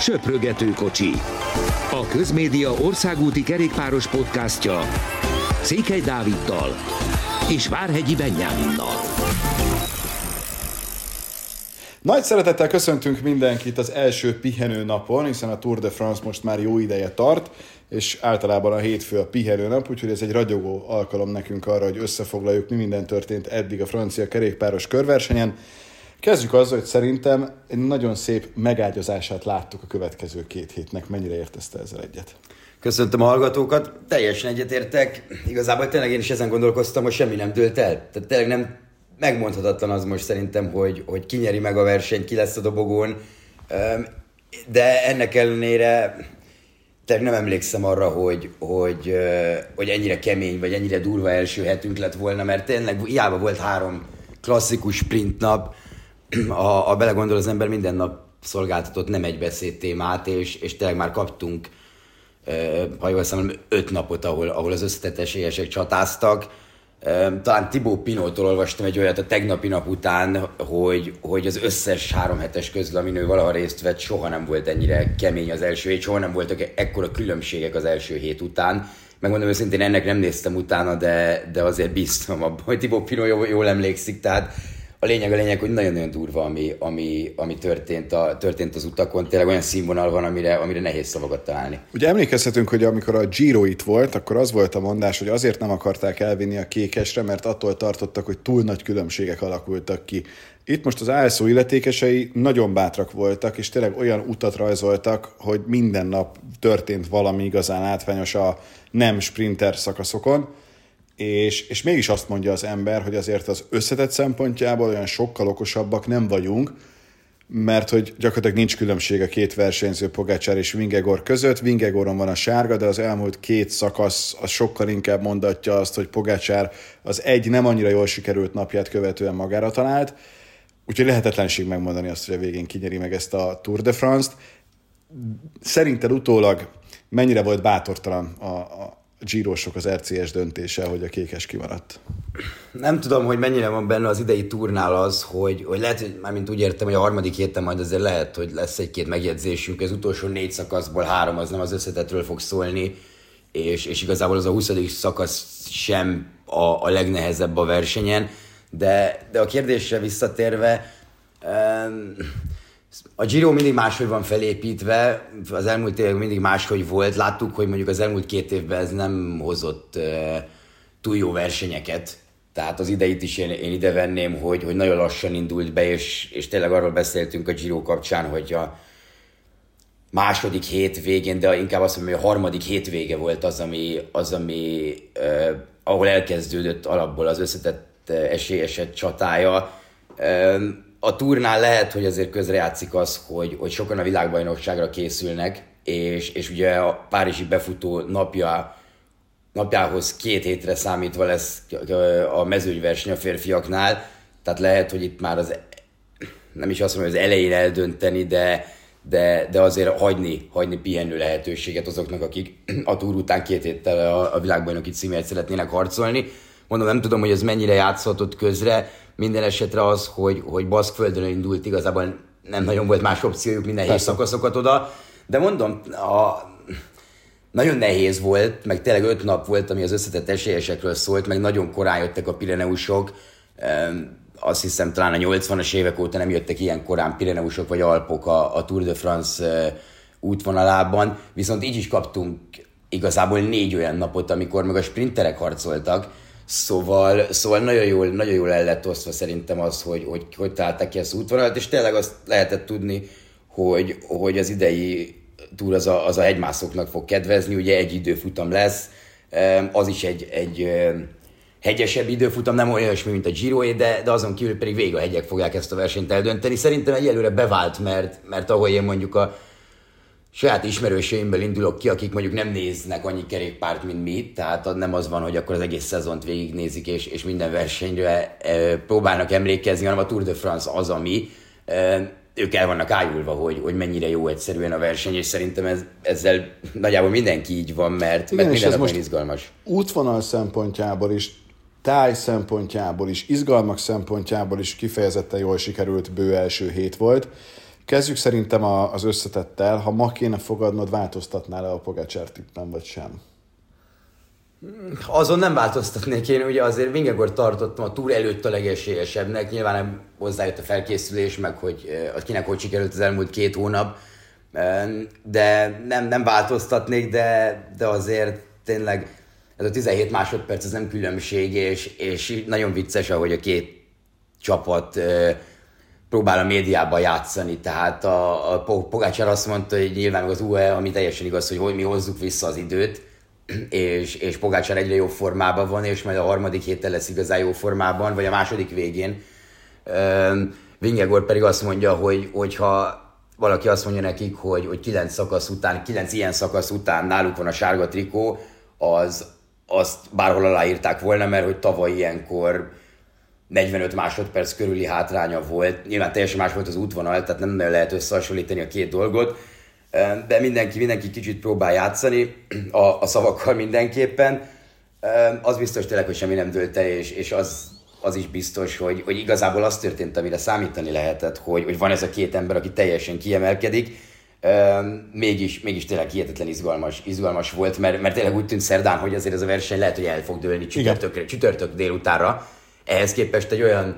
Söprögető kocsi. A Közmédia országúti kerékpáros podcastja Székely Dáviddal és Várhegyi Benyáminnal. Nagy szeretettel köszöntünk mindenkit az első pihenő napon, hiszen a Tour de France most már jó ideje tart, és általában a hétfő a pihenő nap, úgyhogy ez egy ragyogó alkalom nekünk arra, hogy összefoglaljuk, mi minden történt eddig a francia kerékpáros körversenyen. Kezdjük azzal, hogy szerintem egy nagyon szép megágyazását láttuk a következő két hétnek. Mennyire értezte ezzel egyet? Köszöntöm a hallgatókat, teljesen egyetértek. Igazából tényleg én is ezen gondolkoztam, hogy semmi nem dőlt el. Tehát tényleg nem megmondhatatlan az most szerintem, hogy, hogy ki nyeri meg a versenyt, ki lesz a dobogón. De ennek ellenére tényleg nem emlékszem arra, hogy, hogy, hogy ennyire kemény, vagy ennyire durva első hetünk lett volna, mert tényleg hiába volt három klasszikus sprint nap, a, a belegondol az ember minden nap szolgáltatott nem egy beszéd témát, és, és tényleg már kaptunk, ha jól számolom, öt napot, ahol, ahol az összetett esélyesek csatáztak. Talán Tibó Pinótól olvastam egy olyat a tegnapi nap után, hogy, hogy az összes három hetes közül, amin ő valaha részt vett, soha nem volt ennyire kemény az első hét, soha nem voltak ekkora különbségek az első hét után. Megmondom őszintén, ennek nem néztem utána, de, de azért biztos abban, hogy Tibó Pinó jól, jól emlékszik, tehát a lényeg a lényeg, hogy nagyon-nagyon durva, ami, ami, ami történt, a, történt az utakon. Tényleg olyan színvonal van, amire, amire nehéz szavakat találni. Ugye emlékezhetünk, hogy amikor a Giro itt volt, akkor az volt a mondás, hogy azért nem akarták elvinni a kékesre, mert attól tartottak, hogy túl nagy különbségek alakultak ki. Itt most az ASO illetékesei nagyon bátrak voltak, és tényleg olyan utat rajzoltak, hogy minden nap történt valami igazán látványos a nem sprinter szakaszokon és, és mégis azt mondja az ember, hogy azért az összetett szempontjából olyan sokkal okosabbak nem vagyunk, mert hogy gyakorlatilag nincs különbség a két versenyző Pogácsár és Vingegor között. Vingegoron van a sárga, de az elmúlt két szakasz az sokkal inkább mondatja azt, hogy Pogácsár az egy nem annyira jól sikerült napját követően magára talált, úgyhogy lehetetlenség megmondani azt, hogy a végén kinyeri meg ezt a Tour de France-t. Szerinted utólag mennyire volt bátortalan a, a, Girosok az RCS döntése, hogy a kékes kimaradt? Nem tudom, hogy mennyire van benne az idei turnál az, hogy, hogy lehet, hogy mármint úgy értem, hogy a harmadik héten majd azért lehet, hogy lesz egy-két megjegyzésünk, az utolsó négy szakaszból három az nem az összetetről fog szólni, és, és igazából az a 20. szakasz sem a, a legnehezebb a versenyen, de, de a kérdésre visszatérve, um, a Giro mindig máshogy van felépítve, az elmúlt évek mindig máshogy volt. Láttuk, hogy mondjuk az elmúlt két évben ez nem hozott túl jó versenyeket. Tehát az ideit is én, én ide venném, hogy, hogy nagyon lassan indult be, és, és tényleg arról beszéltünk a Giro kapcsán, hogy a második hét végén, de inkább azt mondom, hogy a harmadik hét vége volt az, ami, az, ami uh, ahol elkezdődött alapból az összetett uh, esélyeset csatája. Uh, a turnál lehet, hogy azért közrejátszik az, hogy, hogy sokan a világbajnokságra készülnek, és, és ugye a Párizsi befutó napja, napjához két hétre számítva lesz a mezőnyverseny a férfiaknál, tehát lehet, hogy itt már az nem is azt mondom, hogy az elején eldönteni, de, de, de azért hagyni, hagyni pihenő lehetőséget azoknak, akik a túr után két héttel a, a világbajnoki címért szeretnének harcolni. Mondom, nem tudom, hogy ez mennyire játszhatott közre, minden esetre az, hogy, hogy Baszkföldön indult, igazából nem nagyon volt más opciójuk, minden nehéz szakaszokat oda. De mondom, a, nagyon nehéz volt, meg tényleg öt nap volt, ami az összetett esélyesekről szólt, meg nagyon korán jöttek a Pireneusok. Azt hiszem talán a 80-as évek óta nem jöttek ilyen korán Pireneusok vagy Alpok a, a Tour de France útvonalában, viszont így is kaptunk igazából négy olyan napot, amikor meg a sprinterek harcoltak, Szóval, szóval nagyon, jól, nagyon jól el lett osztva szerintem az, hogy hogy, hogy találták ki ezt útvonalat, és tényleg azt lehetett tudni, hogy, hogy az idei túl az a, az a hegymászoknak fog kedvezni, ugye egy időfutam lesz, az is egy, egy hegyesebb időfutam, nem olyan mint a giro de, de azon kívül pedig végig a hegyek fogják ezt a versenyt eldönteni. Szerintem egyelőre bevált, mert, mert ahogy én mondjuk a saját ismerőseimből indulok ki, akik mondjuk nem néznek annyi kerékpárt, mint mi, tehát nem az van, hogy akkor az egész szezont végignézik, és, és minden versenyre e, próbálnak emlékezni, hanem a Tour de France az, ami e, ők el vannak ájulva, hogy, hogy mennyire jó egyszerűen a verseny, és szerintem ez, ezzel nagyjából mindenki így van, mert, Igen, mert minden most izgalmas. Útvonal szempontjából is, táj szempontjából is, izgalmak szempontjából is kifejezetten jól sikerült bő első hét volt Kezdjük szerintem az összetettel. Ha ma kéne fogadnod, változtatnál-e a Pogácsár tippem, vagy sem? Azon nem változtatnék én, ugye azért Vingegor tartottam a túr előtt a legesélyesebbnek, nyilván nem hozzájött a felkészülés, meg hogy az kinek hogy sikerült az elmúlt két hónap, de nem, nem változtatnék, de, de azért tényleg ez a 17 másodperc ez nem különbség, és, és nagyon vicces, ahogy a két csapat próbál a médiában játszani, tehát a, a Pogácsár azt mondta, hogy nyilván az UE, ami teljesen igaz, hogy, hogy mi hozzuk vissza az időt, és, és Pogácsár egyre jobb formában van, és majd a harmadik héten lesz igazán jó formában, vagy a második végén. Vingegor pedig azt mondja, hogy hogyha valaki azt mondja nekik, hogy, hogy kilenc szakasz után, kilenc ilyen szakasz után náluk van a sárga trikó, az, azt bárhol aláírták volna, mert hogy tavaly ilyenkor 45 másodperc körüli hátránya volt. Nyilván teljesen más volt az útvonal, tehát nem lehet összehasonlítani a két dolgot, de mindenki, mindenki kicsit próbál játszani a, a szavakkal mindenképpen. Az biztos tényleg, hogy semmi nem dőlt el, és, és az, az is biztos, hogy, hogy igazából az történt, amire számítani lehetett, hogy, hogy van ez a két ember, aki teljesen kiemelkedik, mégis, mégis tényleg hihetetlen izgalmas, izgalmas volt, mert, mert tényleg úgy tűnt szerdán, hogy azért ez a verseny lehet, hogy el fog dőlni csütörtök, csütörtök délutára. Ehhez képest egy olyan,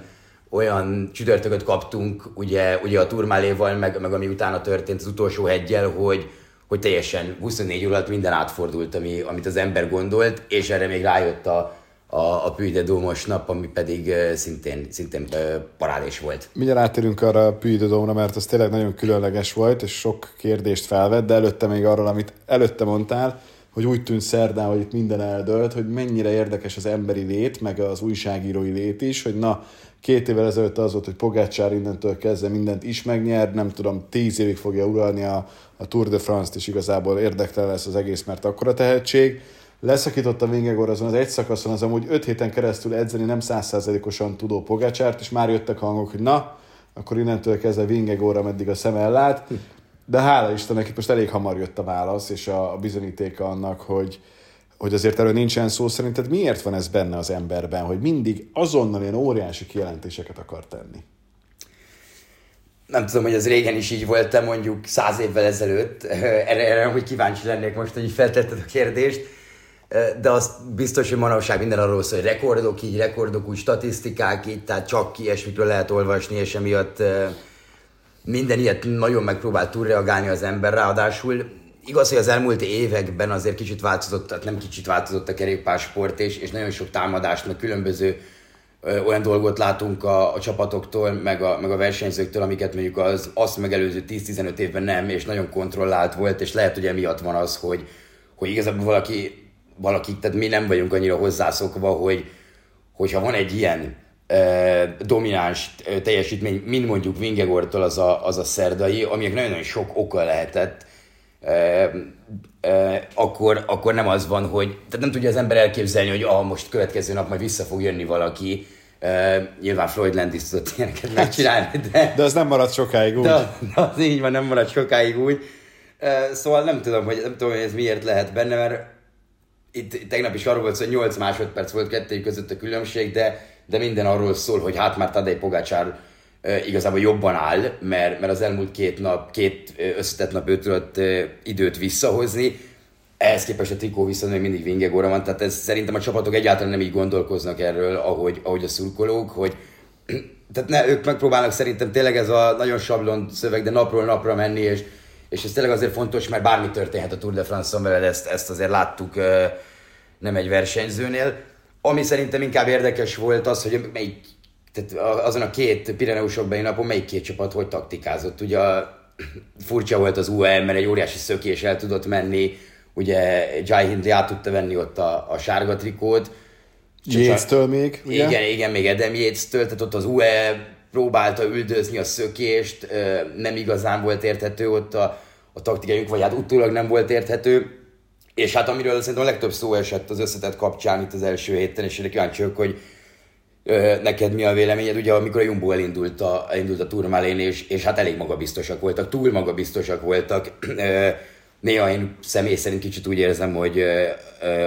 olyan csütörtököt kaptunk ugye, ugye a turmáléval, meg, meg ami utána történt az utolsó hegyel, hogy, hogy teljesen 24 óra alatt minden átfordult, ami, amit az ember gondolt, és erre még rájött a, a, a Puy Dómos nap, ami pedig szintén, szintén parádés volt. Mindjárt átérünk arra a Puy Dómra, mert az tényleg nagyon különleges volt, és sok kérdést felvett, de előtte még arról, amit előtte mondtál, hogy úgy tűnt szerdán, hogy itt minden eldőlt, hogy mennyire érdekes az emberi lét, meg az újságírói lét is, hogy na, két évvel ezelőtt az volt, hogy Pogácsár innentől kezdve mindent is megnyer, nem tudom, tíz évig fogja uralni a, a Tour de France-t, és igazából érdektelen lesz az egész, mert akkora tehetség leszakított a Vingegor azon az egy szakaszon, az amúgy öt héten keresztül edzeni nem százszázalékosan tudó Pogácsárt, és már jöttek hangok, hogy na, akkor innentől kezdve Vingegorra, meddig a szem ellát. De hála Istennek, most elég hamar jött a válasz, és a bizonyítéka annak, hogy, hogy azért erről nincsen szó. Szerinted miért van ez benne az emberben, hogy mindig azonnal ilyen óriási kijelentéseket akar tenni? nem tudom, hogy az régen is így volt, mondjuk száz évvel ezelőtt. Erre, erre hogy kíváncsi lennék most, hogy feltetted a kérdést de az biztos, hogy manapság minden arról szól, hogy rekordok így, rekordok úgy, statisztikák így, tehát csak ilyesmikről lehet olvasni, és emiatt minden ilyet nagyon megpróbál túlreagálni az ember, ráadásul igaz, hogy az elmúlt években azért kicsit változott, tehát nem kicsit változott a kerékpársport, és, és nagyon sok támadást, meg különböző ö, olyan dolgot látunk a, a csapatoktól, meg a, meg a versenyzőktől, amiket mondjuk az azt megelőző 10-15 évben nem, és nagyon kontrollált volt, és lehet, hogy emiatt van az, hogy, hogy igazából valaki valakik, tehát mi nem vagyunk annyira hozzászokva, hogy hogyha van egy ilyen domináns e, teljesítmény, mint mondjuk Vingegortól az a, az a szerdai, aminek nagyon-nagyon sok oka lehetett, e, e, akkor, akkor nem az van, hogy tehát nem tudja az ember elképzelni, hogy ah, most következő nap majd vissza fog jönni valaki, Uh, nyilván Floyd Landis tudott ilyeneket megcsinálni, de... De az nem maradt sokáig úgy. De, de az így van, nem maradt sokáig úgy. Uh, szóval nem tudom, hogy, nem tudom, hogy ez miért lehet benne, mert itt tegnap is arról volt, hogy 8 másodperc volt kettőjük között a különbség, de, de minden arról szól, hogy hát már Tadej Pogácsár igazából jobban áll, mert, mert az elmúlt két nap, két összetett nap ő tudott időt visszahozni, ehhez képest a trikó viszont még mindig Vingegóra van, tehát ez, szerintem a csapatok egyáltalán nem így gondolkoznak erről, ahogy, ahogy a szurkolók, hogy tehát ne, ők megpróbálnak szerintem tényleg ez a nagyon sablon szöveg, de napról napra menni, és és ez tényleg azért fontos, mert bármi történhet a Tour de France-on veled, ezt, ezt azért láttuk nem egy versenyzőnél. Ami szerintem inkább érdekes volt az, hogy melyik, tehát azon a két Pireneusok beli napon melyik két csapat hogy taktikázott. Ugye furcsa volt az UAE, mert egy óriási szökés el tudott menni, ugye Jai Hindley át tudta venni ott a, a sárga trikót. Yates-től még, ugye? Igen, igen, még Edem Yates-től, tehát ott az UE próbálta üldözni a szökést, nem igazán volt érthető ott a, a taktikájuk, vagy hát utólag nem volt érthető. És hát amiről szerintem a legtöbb szó esett az összetett kapcsán itt az első héten, és én kíváncsi vagyok, hogy ö, neked mi a véleményed, ugye amikor a Jumbo elindult a, elindult a turmálén, és, és hát elég magabiztosak voltak, túl magabiztosak voltak. Ö, néha én személy szerint kicsit úgy érzem, hogy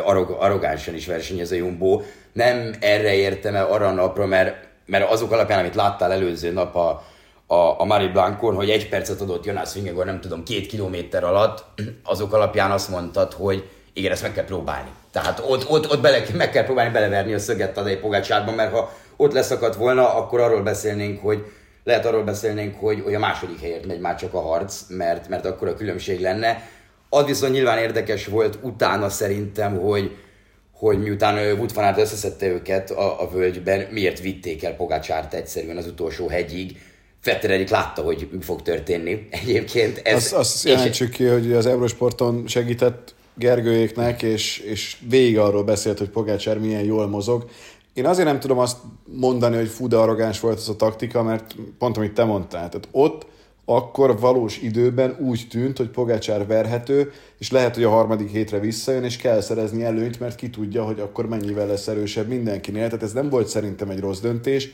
arrog, arrogánsan is versenyez a Jumbo. Nem erre értem arra a napra, mert mert azok alapján, amit láttál előző nap a, a, a Mari Blancon, hogy egy percet adott Jonas Vingegaard, nem tudom, két kilométer alatt, azok alapján azt mondtad, hogy igen, ezt meg kell próbálni. Tehát ott, ott, ott bele, meg kell próbálni beleverni a szöget a Pogácsárban, mert ha ott leszakadt volna, akkor arról beszélnénk, hogy lehet arról beszélnénk, hogy, hogy a második helyért megy már csak a harc, mert, mert akkor a különbség lenne. Az viszont nyilván érdekes volt utána szerintem, hogy, hogy miután Wood van összeszedte őket a, a völgyben, miért vitték el Pogácsárt egyszerűen az utolsó hegyig, Fetteredik látta, hogy mi fog történni. Egyébként ez... Azt, azt jelentsük ki, hogy az Eurosporton segített Gergőjéknek, és, és végig arról beszélt, hogy Pogácsár milyen jól mozog. Én azért nem tudom azt mondani, hogy fú, de arrogáns volt az a taktika, mert pont amit te mondtál, tehát ott akkor valós időben úgy tűnt, hogy Pogácsár verhető, és lehet, hogy a harmadik hétre visszajön, és kell szerezni előnyt, mert ki tudja, hogy akkor mennyivel lesz erősebb mindenkinél. Tehát ez nem volt szerintem egy rossz döntés,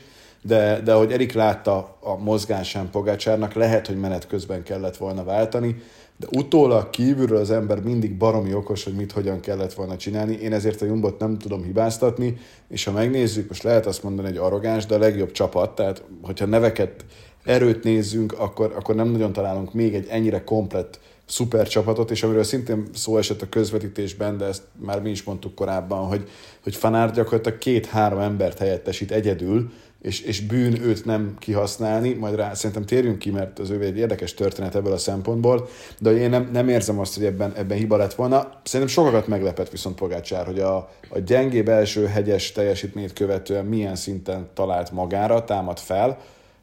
de, de hogy Erik látta a mozgásán Pogácsárnak, lehet, hogy menet közben kellett volna váltani, de utólag kívülről az ember mindig baromi okos, hogy mit hogyan kellett volna csinálni. Én ezért a Jumbot nem tudom hibáztatni, és ha megnézzük, most lehet azt mondani, hogy arrogáns, de a legjobb csapat, tehát hogyha neveket, erőt nézzünk, akkor, akkor nem nagyon találunk még egy ennyire komplett szuper csapatot, és amiről szintén szó esett a közvetítésben, de ezt már mi is mondtuk korábban, hogy, hogy Fanár gyakorlatilag két-három embert helyettesít egyedül, és, és bűn őt nem kihasználni, majd rá szerintem térjünk ki, mert az ő egy érdekes történet ebből a szempontból, de én nem, nem érzem azt, hogy ebben, ebben hiba lett volna. Szerintem sokakat meglepett viszont Pogácsár, hogy a, a gyengébb első hegyes teljesítményt követően milyen szinten talált magára, támad fel,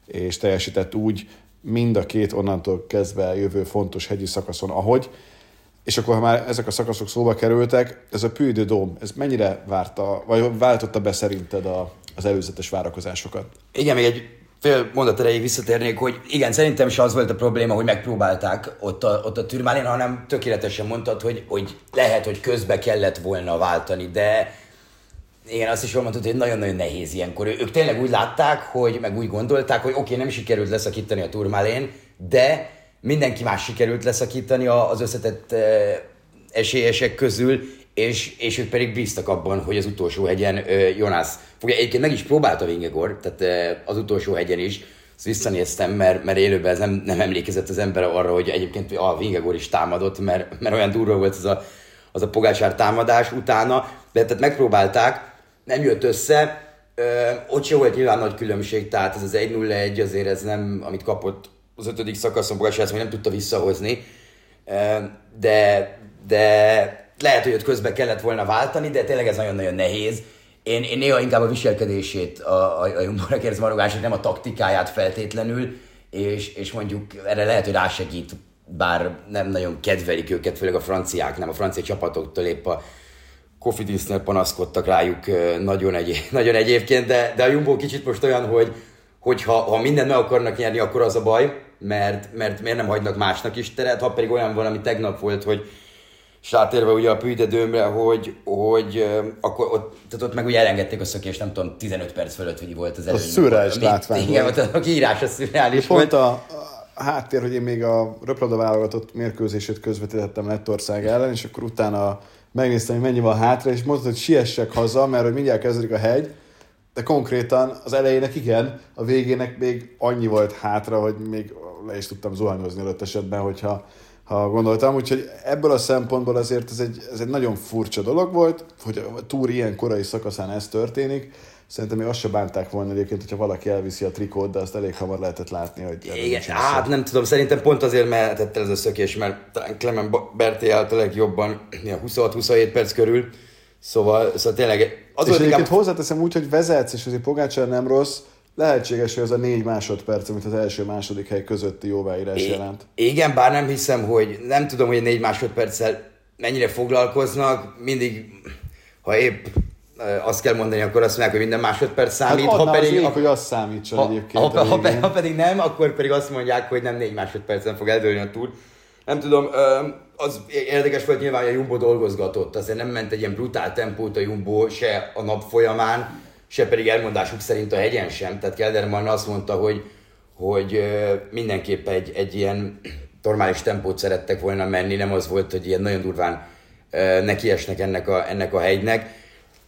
és teljesített úgy mind a két onnantól kezdve jövő fontos hegyi szakaszon, ahogy, és akkor, ha már ezek a szakaszok szóba kerültek, ez a Puy de Dôme, ez mennyire várta, vagy váltotta be szerinted a, az előzetes várakozásokat. Igen, még egy fél mondat erejéig visszatérnék, hogy igen, szerintem is az volt a probléma, hogy megpróbálták ott a, ott a türmálén, hanem tökéletesen mondtad, hogy, hogy lehet, hogy közbe kellett volna váltani, de igen, azt is jól mondtad, hogy nagyon-nagyon nehéz ilyenkor. Ők tényleg úgy látták, hogy, meg úgy gondolták, hogy oké, okay, nem sikerült leszakítani a turmálén, de mindenki más sikerült leszakítani az összetett eh, esélyesek közül, és, és ők pedig bíztak abban, hogy az utolsó hegyen Jonas fogja. Egyébként meg is próbálta Vingegor, tehát az utolsó hegyen is, ezt visszanéztem, mert, mert élőben ez nem, nem emlékezett az ember arra, hogy egyébként a Vingegor is támadott, mert, mert olyan durva volt az a, az a pogácsár támadás utána, de tehát megpróbálták, nem jött össze, Ö, ott se volt nyilván nagy különbség, tehát ez az 1-0-1 azért ez nem, amit kapott az ötödik szakaszon Pogácsár, ezt még nem tudta visszahozni, Ö, de, de lehet, hogy ott közben kellett volna váltani, de tényleg ez nagyon-nagyon nehéz. Én, én néha inkább a viselkedését, a, a, a Jumbo-ra kérdez nem a taktikáját feltétlenül, és, és mondjuk erre lehet, hogy rásegít, bár nem nagyon kedvelik őket, főleg a franciák, nem a francia csapatoktól épp a Kofidisnél panaszkodtak rájuk nagyon, egy, nagyon egyébként, de, de a Jumbo kicsit most olyan, hogy, hogy ha, ha mindent meg akarnak nyerni, akkor az a baj, mert, mert miért nem hagynak másnak is teret, ha pedig olyan valami tegnap volt, hogy és rátérve ugye a püjdedőmre, hogy, hogy akkor ott, tehát ott meg ugye elengedték a szökést, nem tudom, 15 perc fölött, hogy volt az előny. A szürreális látvány Igen, ott a kiírás a szürreális volt. Pont a, a háttér, hogy én még a röplabda válogatott mérkőzését közvetítettem Lettország ellen, és akkor utána megnéztem, hogy mennyi van hátra, és mondta, hogy siessek haza, mert hogy mindjárt kezdődik a hegy, de konkrétan az elejének igen, a végének még annyi volt hátra, hogy még le is tudtam zuhanyozni előtt esetben, hogyha ha gondoltam. Úgyhogy ebből a szempontból azért ez egy, ez egy nagyon furcsa dolog volt, hogy a túr ilyen korai szakaszán ez történik. Szerintem még azt se bánták volna egyébként, hogyha valaki elviszi a trikót, de azt elég hamar lehetett látni, hogy... Igen, hát nem tudom, szerintem pont azért mehetett el ez a szökés, mert talán Clement Berté állt a legjobban 26-27 perc körül, szóval, szóval tényleg... Az és egyébként inkább... hozzáteszem úgy, hogy vezetsz, és azért Pogácsár nem rossz, lehetséges, hogy az a négy másodperc, amit az első-második hely közötti jóváírás I- jelent. Igen, bár nem hiszem, hogy nem tudom, hogy négy másodperccel mennyire foglalkoznak, mindig, ha épp azt kell mondani, akkor azt mondják, hogy minden másodperc hát számít. Hát ha pedig, ég, hogy azt számítson ha, egyébként. Ha, ha, ha, pedig nem, akkor pedig azt mondják, hogy nem négy másodpercen fog eldőlni a túr. Nem tudom, az érdekes volt nyilván, hogy a Jumbo dolgozgatott, azért nem ment egy ilyen brutál tempót a Jumbo se a nap folyamán, se pedig elmondásuk szerint a hegyen sem. Tehát Kelderman azt mondta, hogy, hogy mindenképp egy, egy ilyen normális tempót szerettek volna menni, nem az volt, hogy ilyen nagyon durván nekiesnek ennek a, ennek a hegynek.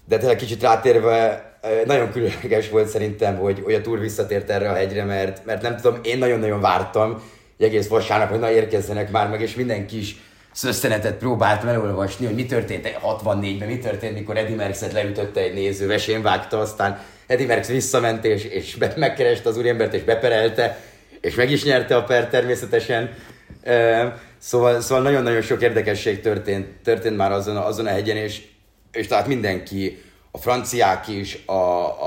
De tényleg kicsit rátérve nagyon különleges volt szerintem, hogy, hogy a túr visszatért erre a hegyre, mert, mert nem tudom, én nagyon-nagyon vártam egész vasárnap, hogy na érkezzenek már meg, és mindenki is szösszenetet próbáltam elolvasni, hogy mi történt 64-ben, mi történt, mikor Eddie Merckx-et leütötte egy néző, vesén vágta, aztán Eddie Merckx visszament, és, és be, megkereste az úriembert, és beperelte, és meg is nyerte a per természetesen. Szóval, szóval nagyon-nagyon sok érdekesség történt, történt már azon, azon a hegyen, és, és tehát mindenki, a franciák is, a,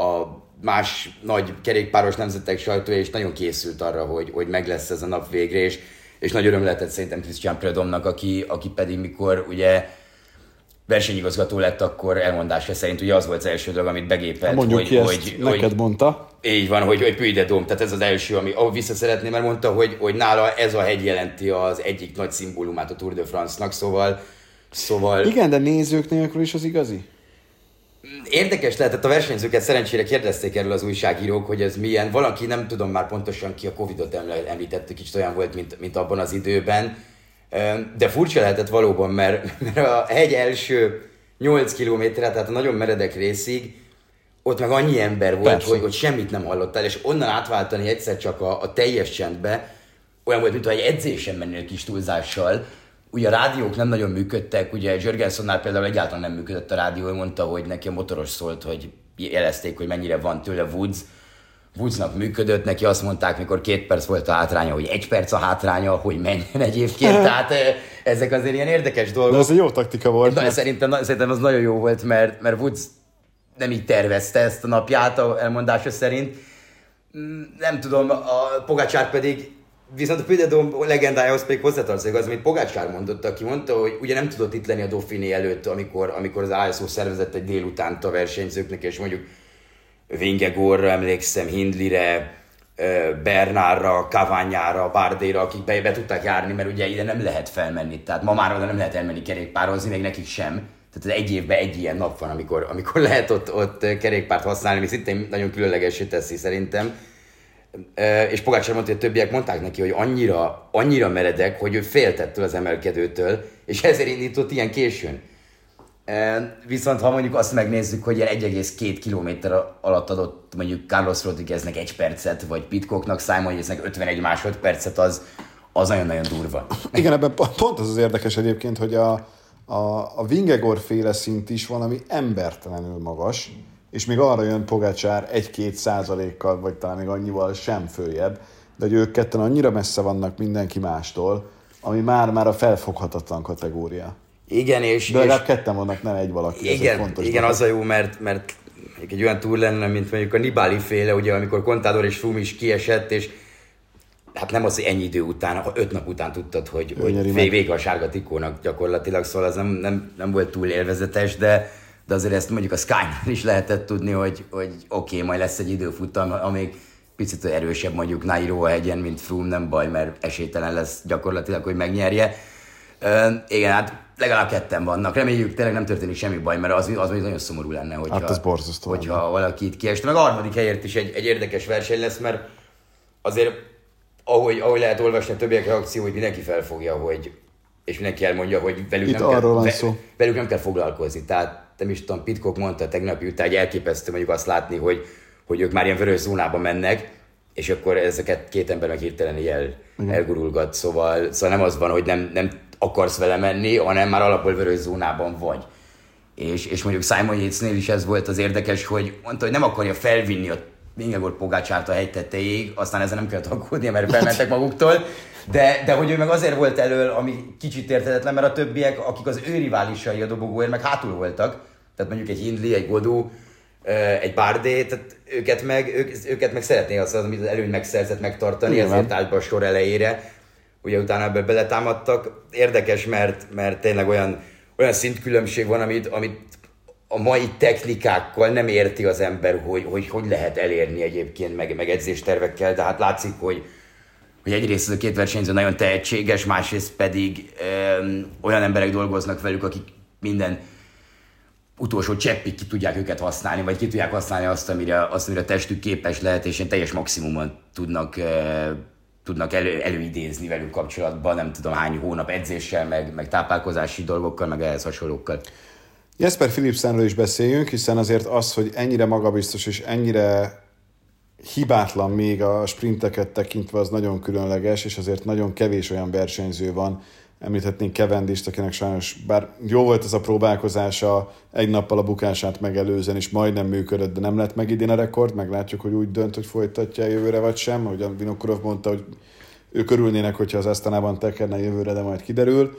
a más nagy kerékpáros nemzetek sajtója is nagyon készült arra, hogy, hogy meg lesz ez a nap végre, és, és nagy öröm lehetett szerintem Christian Predomnak, aki, aki pedig mikor ugye versenyigazgató lett, akkor elmondása szerint ugye az volt az első dolog, amit begépelt. Mondjuk hogy, ki ezt hogy, neked hogy, mondta. Így van, hogy, hogy Puy de Dom, tehát ez az első, ami ahol vissza szeretném, mert mondta, hogy, hogy nála ez a hegy jelenti az egyik nagy szimbólumát a Tour de France-nak, szóval, szóval... Igen, de nézők nélkül is az igazi? Érdekes lehetett a versenyzőket, szerencsére kérdezték erről az újságírók, hogy ez milyen. Valaki, nem tudom már pontosan ki a Covid-ot említette, kicsit olyan volt, mint, mint abban az időben. De furcsa lehetett valóban, mert, mert a hegy első 8 kilométerre, tehát a nagyon meredek részig, ott meg annyi ember volt, hogy, hogy semmit nem hallottál, és onnan átváltani egyszer csak a, a teljes csendbe, olyan volt, mintha egy edzésen mennél kis túlzással, ugye a rádiók nem nagyon működtek, ugye Jörgensonnál például egyáltalán nem működött a rádió, ő mondta, hogy neki a motoros szólt, hogy jelezték, hogy mennyire van tőle Woods, Woodsnak működött, neki azt mondták, mikor két perc volt a hátránya, hogy egy perc a hátránya, hogy menjen egyébként, tehát ezek azért ilyen érdekes dolgok. De ez egy jó taktika volt. Na, mert... szerintem, szerintem az nagyon jó volt, mert, mert Woods nem így tervezte ezt a napját, a elmondása szerint. Mm, nem tudom, a Pogácsár pedig Viszont a Püdedom legendájához pedig hozzátartozik az, amit Pogácsár mondott, aki mondta, hogy ugye nem tudott itt lenni a Dauphiné előtt, amikor, amikor az ISO szervezett egy délutánt a versenyzőknek, és mondjuk Vingegorra emlékszem, Hindlire, Bernárra, Kaványára, Bárdéra, akik be, be tudták járni, mert ugye ide nem lehet felmenni. Tehát ma már oda nem lehet elmenni kerékpározni, még nekik sem. Tehát egy évben egy ilyen nap van, amikor, amikor lehet ott, ott kerékpárt használni, ami szintén nagyon különlegesé teszi szerintem és Pogácsár mondta, hogy a többiek mondták neki, hogy annyira, annyira meredek, hogy ő féltettől az emelkedőtől, és ezért indított ilyen későn. Viszont ha mondjuk azt megnézzük, hogy 1,2 km alatt adott mondjuk Carlos Rodrigueznek egy percet, vagy Pitcocknak, Simon Yatesnek 51 másodpercet, az, az nagyon-nagyon durva. Igen, ebben pont az az érdekes egyébként, hogy a, a, a Vingegor féle szint is valami embertelenül magas, és még arra jön Pogácsár egy-két százalékkal, vagy talán még annyival sem följebb, de hogy ők ketten annyira messze vannak mindenki mástól, ami már-már a felfoghatatlan kategória. Igen, és... De legalább és... ketten vannak, nem egy valaki. Igen, ez fontos igen az a jó, mert, mert egy olyan túl lenne, mint mondjuk a Nibali féle, ugye, amikor Contador és Fum is kiesett, és hát nem az, hogy ennyi idő után, ha öt nap után tudtad, hogy, hogy vége a sárga tikónak gyakorlatilag, szóval az nem, nem, nem volt túl élvezetes, de, de azért ezt mondjuk a Sky-nál is lehetett tudni, hogy, hogy oké, okay, majd lesz egy időfutam, amíg picit erősebb mondjuk Nairo a hegyen, mint Froome, nem baj, mert esélytelen lesz gyakorlatilag, hogy megnyerje. Uh, igen, hát legalább ketten vannak. Reméljük tényleg nem történik semmi baj, mert az, az még nagyon szomorú lenne, hogyha, hát borzasztó hogyha valaki itt kiest. Meg a harmadik helyért is egy, egy érdekes verseny lesz, mert azért ahogy, ahogy lehet olvasni a többiek reakcióit, mindenki felfogja, hogy és mindenki elmondja, hogy velük, Itt nem kell, szó. velük nem kell foglalkozni. Tehát nem is tudom, Pitcock mondta tegnap után, hogy elképesztő mondjuk azt látni, hogy, hogy ők már ilyen vörös zónába mennek, és akkor ezeket két ember hirtelen el, elgurulgat. Szóval, szóval nem az van, hogy nem, nem akarsz vele menni, hanem már alapból vörös zónában vagy. És, és mondjuk Simon Yatesnél is ez volt az érdekes, hogy mondta, hogy nem akarja felvinni a Vingegaard Pogácsárt a hegy tetejéig, aztán ezen nem kellett aggódnia, mert felmentek maguktól, de, de hogy ő meg azért volt elől, ami kicsit értetetlen, mert a többiek, akik az ő riválisai a dobogóért, meg hátul voltak, tehát mondjuk egy Hindley, egy Godú, egy Bardé, tehát őket meg, ők, őket meg szeretné azt, amit az előny megszerzett megtartani, Igen. ezért állt be a sor elejére. Ugye utána ebbe beletámadtak. Érdekes, mert, mert tényleg olyan, olyan szintkülönbség van, amit, amit a mai technikákkal nem érti az ember, hogy hogy, hogy lehet elérni egyébként, meg, meg edzéstervekkel, de hát látszik, hogy, hogy egyrészt ez a két versenyző nagyon tehetséges, másrészt pedig ö, olyan emberek dolgoznak velük, akik minden utolsó cseppig ki tudják őket használni, vagy ki tudják használni azt, amire, azt, amire a testük képes lehet, és teljes maximumon tudnak, uh, tudnak elő, előidézni velük kapcsolatban, nem tudom hány hónap edzéssel, meg, meg táplálkozási dolgokkal, meg ehhez hasonlókkal. Jesper Philipsenről is beszéljünk, hiszen azért az, hogy ennyire magabiztos és ennyire hibátlan még a sprinteket tekintve, az nagyon különleges, és azért nagyon kevés olyan versenyző van, említhetnénk Kevendist, akinek sajnos, bár jó volt ez a próbálkozása egy nappal a bukását megelőzen, és majdnem működött, de nem lett meg idén a rekord, meglátjuk, hogy úgy dönt, hogy folytatja a jövőre vagy sem, ahogy a Vinokurov mondta, hogy ő körülnének, hogyha az Asztanában tekerne jövőre, de majd kiderül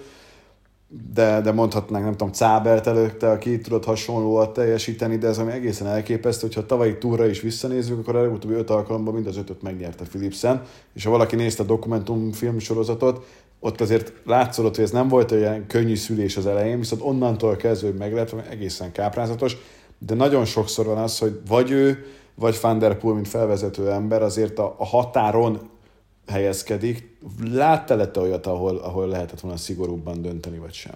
de, de mondhatnánk, nem tudom, Cábelt előtte, aki tudott hasonlóan teljesíteni, de ez ami egészen elképesztő, hogyha tavalyi túra is visszanézzük, akkor a legutóbbi öt alkalommal mind az ötöt megnyerte Philipsen, és ha valaki nézte a dokumentumfilm sorozatot, ott azért látszott, hogy ez nem volt olyan könnyű szülés az elején, viszont onnantól kezdve, hogy egészen káprázatos, de nagyon sokszor van az, hogy vagy ő, vagy Van der Poel, mint felvezető ember azért a, a határon helyezkedik. Látta te olyat, ahol, ahol lehetett volna szigorúbban dönteni, vagy sem?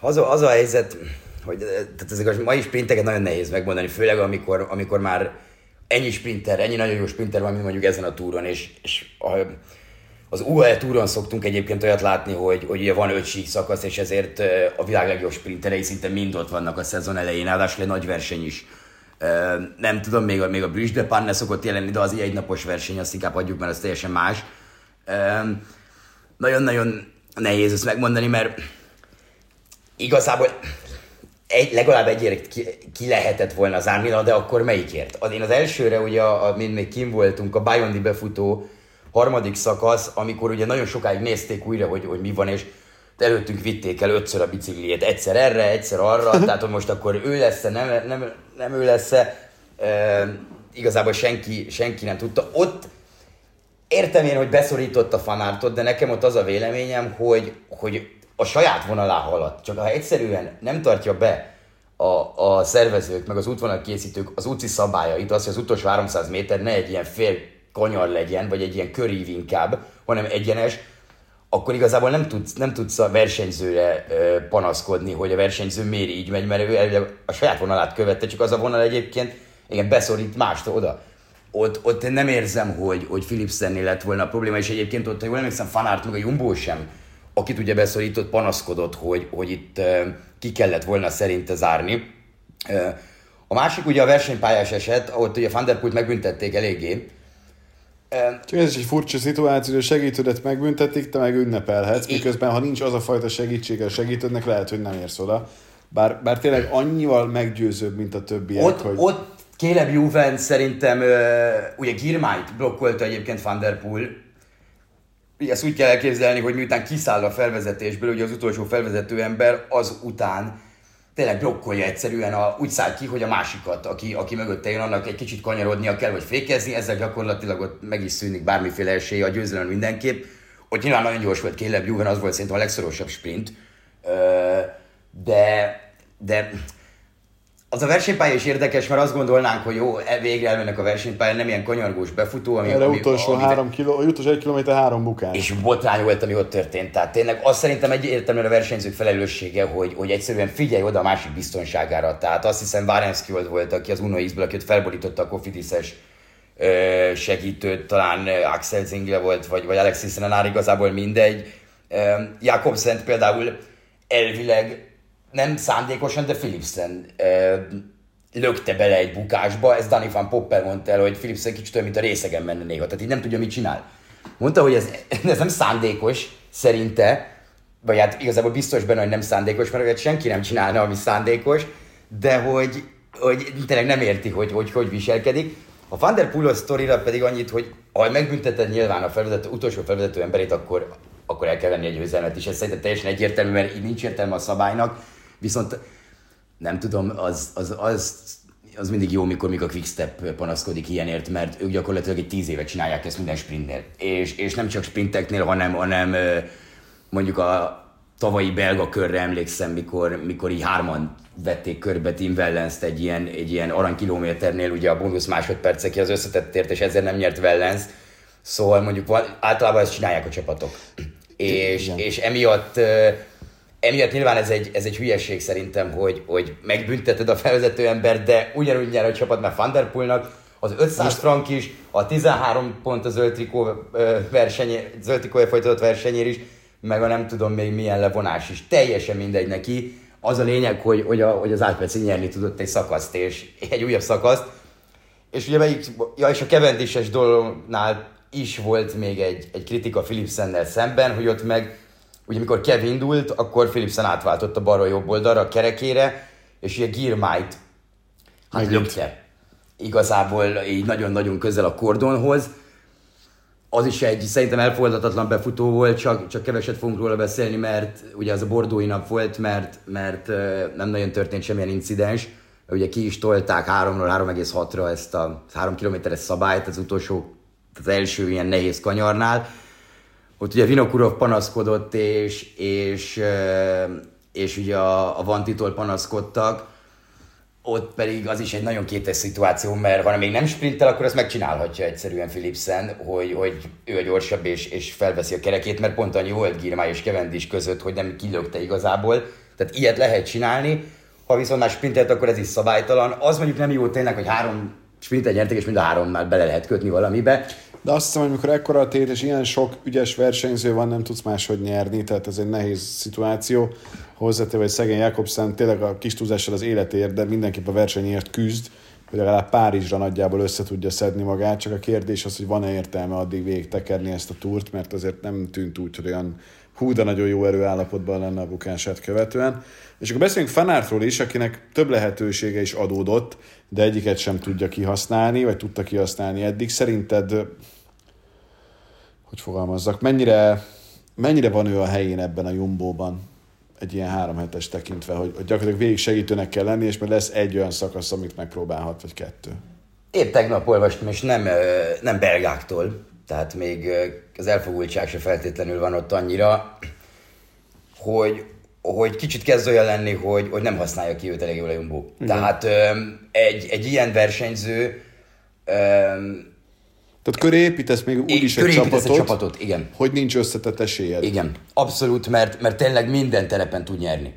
Az a, az a helyzet, hogy tehát ezek a mai sprinteket nagyon nehéz megmondani, főleg amikor, amikor már ennyi sprinter, ennyi nagyon jó sprinter van, mint mondjuk ezen a túron, és, és a, az UAE túron szoktunk egyébként olyat látni, hogy, hogy ugye van öt sík szakasz, és ezért a világ legjobb sprinterei szinte mind ott vannak a szezon elején, ráadásul egy nagy verseny is nem tudom, még a, még a Bruce de Panne szokott jelenni, de az egy napos verseny, azt inkább hagyjuk, mert az teljesen más. Nagyon-nagyon nehéz ezt megmondani, mert igazából egy, legalább egyért ki, ki lehetett volna zárni, de akkor melyikért? Én az elsőre, ugye, a, mint még kim voltunk, a Bayondi befutó harmadik szakasz, amikor ugye nagyon sokáig nézték újra, hogy, hogy mi van, és előttünk vitték el ötször a bicikliét, egyszer erre, egyszer arra, tehát hogy most akkor ő lesz nem, nem, nem ő lesz e, igazából senki, senki nem tudta. Ott értem én, hogy beszorított a fanártot, de nekem ott az a véleményem, hogy, hogy a saját vonalá haladt. Csak ha egyszerűen nem tartja be a, a szervezők, meg az útvonal készítők az úti szabályait, az, hogy az utolsó 300 méter ne egy ilyen fél kanyar legyen, vagy egy ilyen körív inkább, hanem egyenes, akkor igazából nem tudsz, nem tudsz a versenyzőre panaszkodni, hogy a versenyző miért így megy, mert ő a saját vonalát követte, csak az a vonal egyébként igen, beszorít mást oda. Ott, ott nem érzem, hogy, hogy Philipsennél lett volna a probléma, és egyébként ott, ha jól emlékszem, Fanárt meg a Jumbo sem, akit ugye beszorított, panaszkodott, hogy, hogy itt ki kellett volna szerinte zárni. A másik ugye a versenypályás eset, ott ugye Van der Pult megbüntették eléggé, csak ez is egy furcsa szituáció, hogy segítődet megbüntetik, te meg ünnepelhetsz, miközben ha nincs az a fajta segítség a segítődnek, lehet, hogy nem érsz oda. Bár, bár tényleg annyival meggyőzőbb, mint a többiek, ott, hogy... Ott Caleb Juven szerintem, ugye Girmányt blokkolta egyébként Van Der Poel, ezt úgy kell elképzelni, hogy miután kiszáll a felvezetésből, ugye az utolsó felvezető ember az után tényleg blokkolja egyszerűen, a, úgy száll ki, hogy a másikat, aki, aki mögötte jön, annak egy kicsit kanyarodnia kell, vagy fékezni, ezzel gyakorlatilag ott meg is szűnik bármiféle esélye a győzelem mindenképp. Ott nyilván nagyon gyors volt Caleb Juven, az volt szerintem a legszorosabb sprint, de, de az a versenypálya is érdekes, mert azt gondolnánk, hogy jó, e, végre elmennek a versenypályán, nem ilyen kanyargós befutó, ami... Erre ami, utolsó, ami, három kiló, utolsó egy kilométer három bukás. És botrány volt, ami ott történt. Tehát tényleg azt szerintem egyértelműen a versenyzők felelőssége, hogy, hogy egyszerűen figyelj oda a másik biztonságára. Tehát azt hiszem Várenszki volt, aki az Uno X-ből, aki ott felborította a Kofidis-es segítőt, talán Axel Zingler volt, vagy, vagy Alexis Renár, igazából mindegy. Jakobsen például elvileg nem szándékosan, de Philipsen ö, lökte bele egy bukásba, ez Danny van Popper mondta el, hogy Philipsen kicsit olyan, mint a részegen menne néha, tehát így nem tudja, mit csinál. Mondta, hogy ez, ez nem szándékos, szerinte, vagy hát igazából biztos benne, hogy nem szándékos, mert senki nem csinálna, ami szándékos, de hogy, hogy tényleg nem érti, hogy hogy, hogy viselkedik. A Van der Poel sztorira pedig annyit, hogy ha megbünteted nyilván a felvezető, utolsó felvezető emberét, akkor, akkor el kell venni egy győzelmet is. Ez szerintem teljesen egyértelmű, mert így nincs értelme a szabálynak Viszont nem tudom, az, az, az, az mindig jó, mikor, mikor a Quickstep panaszkodik ilyenért, mert ők gyakorlatilag egy tíz éve csinálják ezt minden sprintnél. És, és nem csak sprinteknél, hanem, hanem mondjuk a tavalyi belga körre emlékszem, mikor, mikor így hárman vették körbe Tim wellens egy ilyen, egy ilyen aranykilométernél, ugye a bónusz másodperceki az összetettért, és ezzel nem nyert Wellens. Szóval mondjuk általában ezt csinálják a csapatok. És, és emiatt emiatt nyilván ez egy, ez egy hülyeség szerintem, hogy, hogy megbünteted a felvezető ember, de ugyanúgy nyer a csapat, mert Van der Poelnak az 500 Most... frank is, a 13 pont a zöld trikó versenyé, zöld trikója folytatott versenyér is, meg a nem tudom még milyen levonás is. Teljesen mindegy neki. Az a lényeg, hogy, hogy, a, hogy az Alpeci nyerni tudott egy szakaszt, és egy újabb szakaszt. És ugye melyik, ja, és a Cavendish-es dolognál is volt még egy, egy kritika Philipsennel szemben, hogy ott meg, ugye amikor Kev indult, akkor Philipsen átváltott a balra jobb oldalra a kerekére, és ugye Girmait hát lökte. Igazából így nagyon-nagyon közel a kordonhoz. Az is egy szerintem elfogadhatatlan befutó volt, csak, csak keveset fogunk róla beszélni, mert ugye az a bordói nap volt, mert, mert nem nagyon történt semmilyen incidens. Ugye ki is tolták 3-ról 3,6-ra ezt a 3 kilométeres szabályt az utolsó, az első ilyen nehéz kanyarnál. Ott ugye Vinokurov panaszkodott, és, és, és ugye a, a Vantitól panaszkodtak, ott pedig az is egy nagyon kétes szituáció, mert ha még nem sprintel, akkor ezt megcsinálhatja egyszerűen Philipsen, hogy, hogy ő a gyorsabb és, és felveszi a kerekét, mert pont annyi volt Girmay és Cavendish között, hogy nem kilökte igazából. Tehát ilyet lehet csinálni, ha viszont már sprintelt, akkor ez is szabálytalan. Az mondjuk nem jó tényleg, hogy három sprintet nyertek, és mind a háromnál bele lehet kötni valamibe. De azt hiszem, hogy amikor ekkora a tét, és ilyen sok ügyes versenyző van, nem tudsz máshogy nyerni, tehát ez egy nehéz szituáció. Hozzátéve, hogy szegény Jakobsen tényleg a kis túlzással az életért, de mindenképp a versenyért küzd, hogy legalább Párizsra nagyjából össze tudja szedni magát, csak a kérdés az, hogy van-e értelme addig végig tekerni ezt a túrt, mert azért nem tűnt úgy, hogy olyan hú, de nagyon jó erőállapotban lenne a bukását követően. És akkor beszéljünk Fanártról is, akinek több lehetősége is adódott, de egyiket sem tudja kihasználni, vagy tudta kihasználni eddig. Szerinted, hogy fogalmazzak, mennyire, mennyire van ő a helyén ebben a Jumbóban? egy ilyen három hetes tekintve, hogy, hogy gyakorlatilag végig segítőnek kell lenni, és majd lesz egy olyan szakasz, amit megpróbálhat, vagy kettő. Épp tegnap olvastam, és nem, nem belgáktól, tehát még az elfogultság se feltétlenül van ott annyira, hogy, hogy kicsit kezd olyan lenni, hogy, hogy nem használja ki őt elég jól a Jumbo. Tehát egy, egy ilyen versenyző tehát köré építesz még úgy is egy csapatot, egy csapatot, igen. hogy nincs összetett esélyed. Igen, abszolút, mert, mert tényleg minden terepen tud nyerni.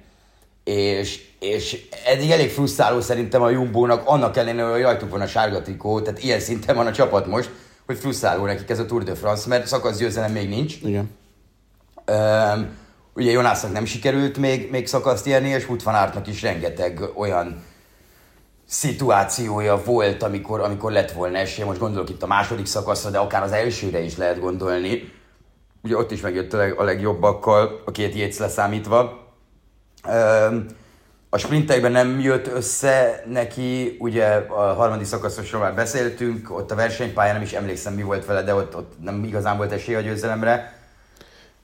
És, és eddig elég frusztráló szerintem a Jumbo-nak, annak ellenére, hogy rajtuk van a sárga trikó, tehát ilyen szinten van a csapat most, hogy frusztráló nekik ez a Tour de France, mert szakaszgyőzelem még nincs. Igen. Um, ugye Jonásznak nem sikerült még, még szakaszt érni, és Aertnak is rengeteg olyan szituációja volt, amikor, amikor lett volna esélye. Most gondolok itt a második szakaszra, de akár az elsőre is lehet gondolni. Ugye ott is megjött a, leg, a legjobbakkal, a két Jéz leszámítva. A sprintekben nem jött össze neki, ugye a harmadik szakaszosról már beszéltünk, ott a versenypályán nem is emlékszem mi volt vele, de ott, ott nem igazán volt esély a győzelemre.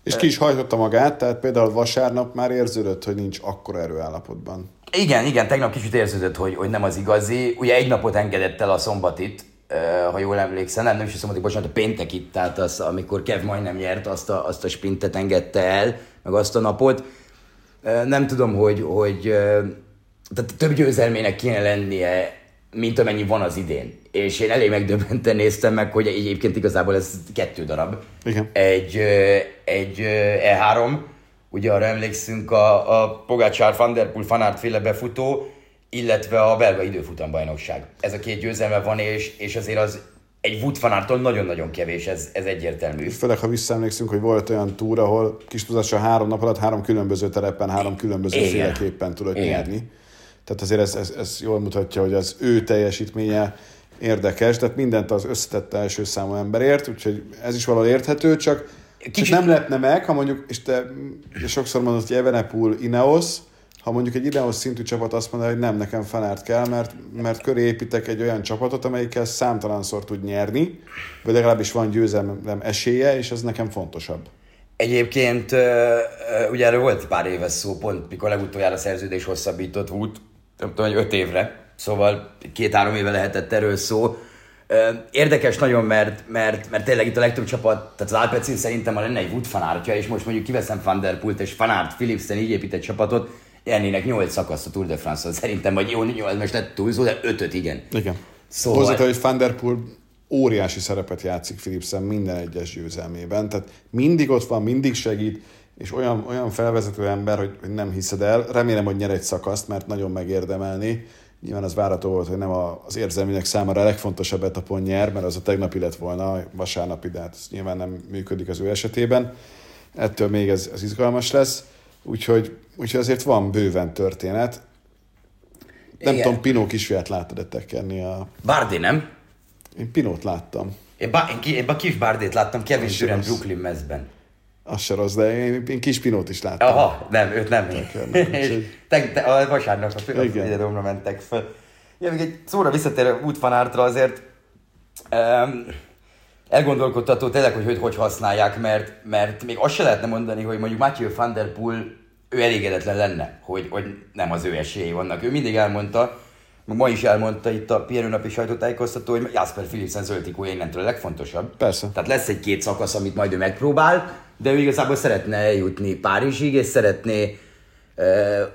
És ki is hajtotta magát, tehát például vasárnap már érződött, hogy nincs akkora erőállapotban. Igen, igen, tegnap kicsit érződött, hogy, hogy nem az igazi. Ugye egy napot engedett el a szombatit, ha jól emlékszem, nem, nem is a szombatit, bocsánat, a péntekit, tehát az, amikor Kev majdnem nyert, azt a, azt a sprintet engedte el, meg azt a napot. Nem tudom, hogy, hogy tehát több győzelmének kéne lennie, mint amennyi van az idén. És én elég megdöbbenten néztem meg, hogy egyébként igazából ez kettő darab. Igen. Egy, egy E3, ugye arra emlékszünk a, a Pogácsár, Van Der Poel, Van Aert féle befutó, illetve a belga időfutambajnokság. Ez a két győzelme van, és, és azért az egy Wood fanártól nagyon-nagyon kevés, ez, ez egyértelmű. Főleg, ha visszaemlékszünk, hogy volt olyan túra, ahol kis tudással három nap alatt három különböző terepen, három különböző Igen. féleképpen tudott Igen. nyerni. Tehát azért ez, ez, ez jól mutatja, hogy az ő teljesítménye érdekes, tehát mindent az összetett első számú emberért, úgyhogy ez is valahol érthető, csak Kicsit... Csak nem lepne meg, ha mondjuk, és te sokszor mondod, hogy Evenepul, Ineos, ha mondjuk egy Ineos szintű csapat azt mondja, hogy nem, nekem Fanárt kell, mert, mert köré építek egy olyan csapatot, amelyikkel számtalanszor tud nyerni, vagy legalábbis van győzelem esélye, és ez nekem fontosabb. Egyébként ugye erről volt pár éves szó, pont mikor legutoljára szerződés hosszabbított Wood, nem tudom, hogy öt évre, szóval két-három éve lehetett erről szó, Érdekes nagyon, mert, mert, mert tényleg itt a legtöbb csapat, tehát az Alpecin szerintem ma lenne egy Wood fanártja, és most mondjuk kiveszem Van Der Pult és Fanart Philipsen így épített csapatot, ennének 8 szakasz a Tour de France-on. Szerintem, vagy jó, 8 most lett túlzó, de 5 igen. Igen. Szóval... Hozzá, hogy Van Der Poel óriási szerepet játszik Philipsen minden egyes győzelmében, tehát mindig ott van, mindig segít, és olyan, olyan felvezető ember, hogy, hogy nem hiszed el. Remélem, hogy nyer egy szakaszt, mert nagyon megérdemelni. Nyilván az várható volt, hogy nem az érzelminek számára a legfontosabb etapon nyer, mert az a tegnapi lett volna, vasárnapi, de hát ez nyilván nem működik az ő esetében. ettől még ez, ez izgalmas lesz, úgyhogy, úgyhogy azért van bőven történet. Nem Igen. tudom, Pinó kisfiát láttad-e tekerni a... Bardi, nem? Én Pinót láttam. Én, ba, én, ki, én a kis Bardét láttam Kevin sem Durant. Brooklyn mezben. Az se rossz, de én, én kis Pinót is láttam. Aha, nem, őt nem. Úgyhogy- te, te, a vasárnap a fődomra mentek fel. Ja, még egy szóra visszatérő útfanártra azért um, elgondolkodtató tényleg, hogy, hogy hogy használják, mert, mert még azt se lehetne mondani, hogy mondjuk Matthew Van Der Poel ő elégedetlen lenne, hogy, hogy nem az ő esélyei vannak. Ő mindig elmondta, ma is elmondta itt a pihenőnapi sajtótájékoztató, hogy Jasper Philipsen zöldikója innentől a legfontosabb. Persze. Tehát lesz egy két szakasz, amit majd ő megpróbál, de ő igazából szeretne eljutni Párizsig, és szeretné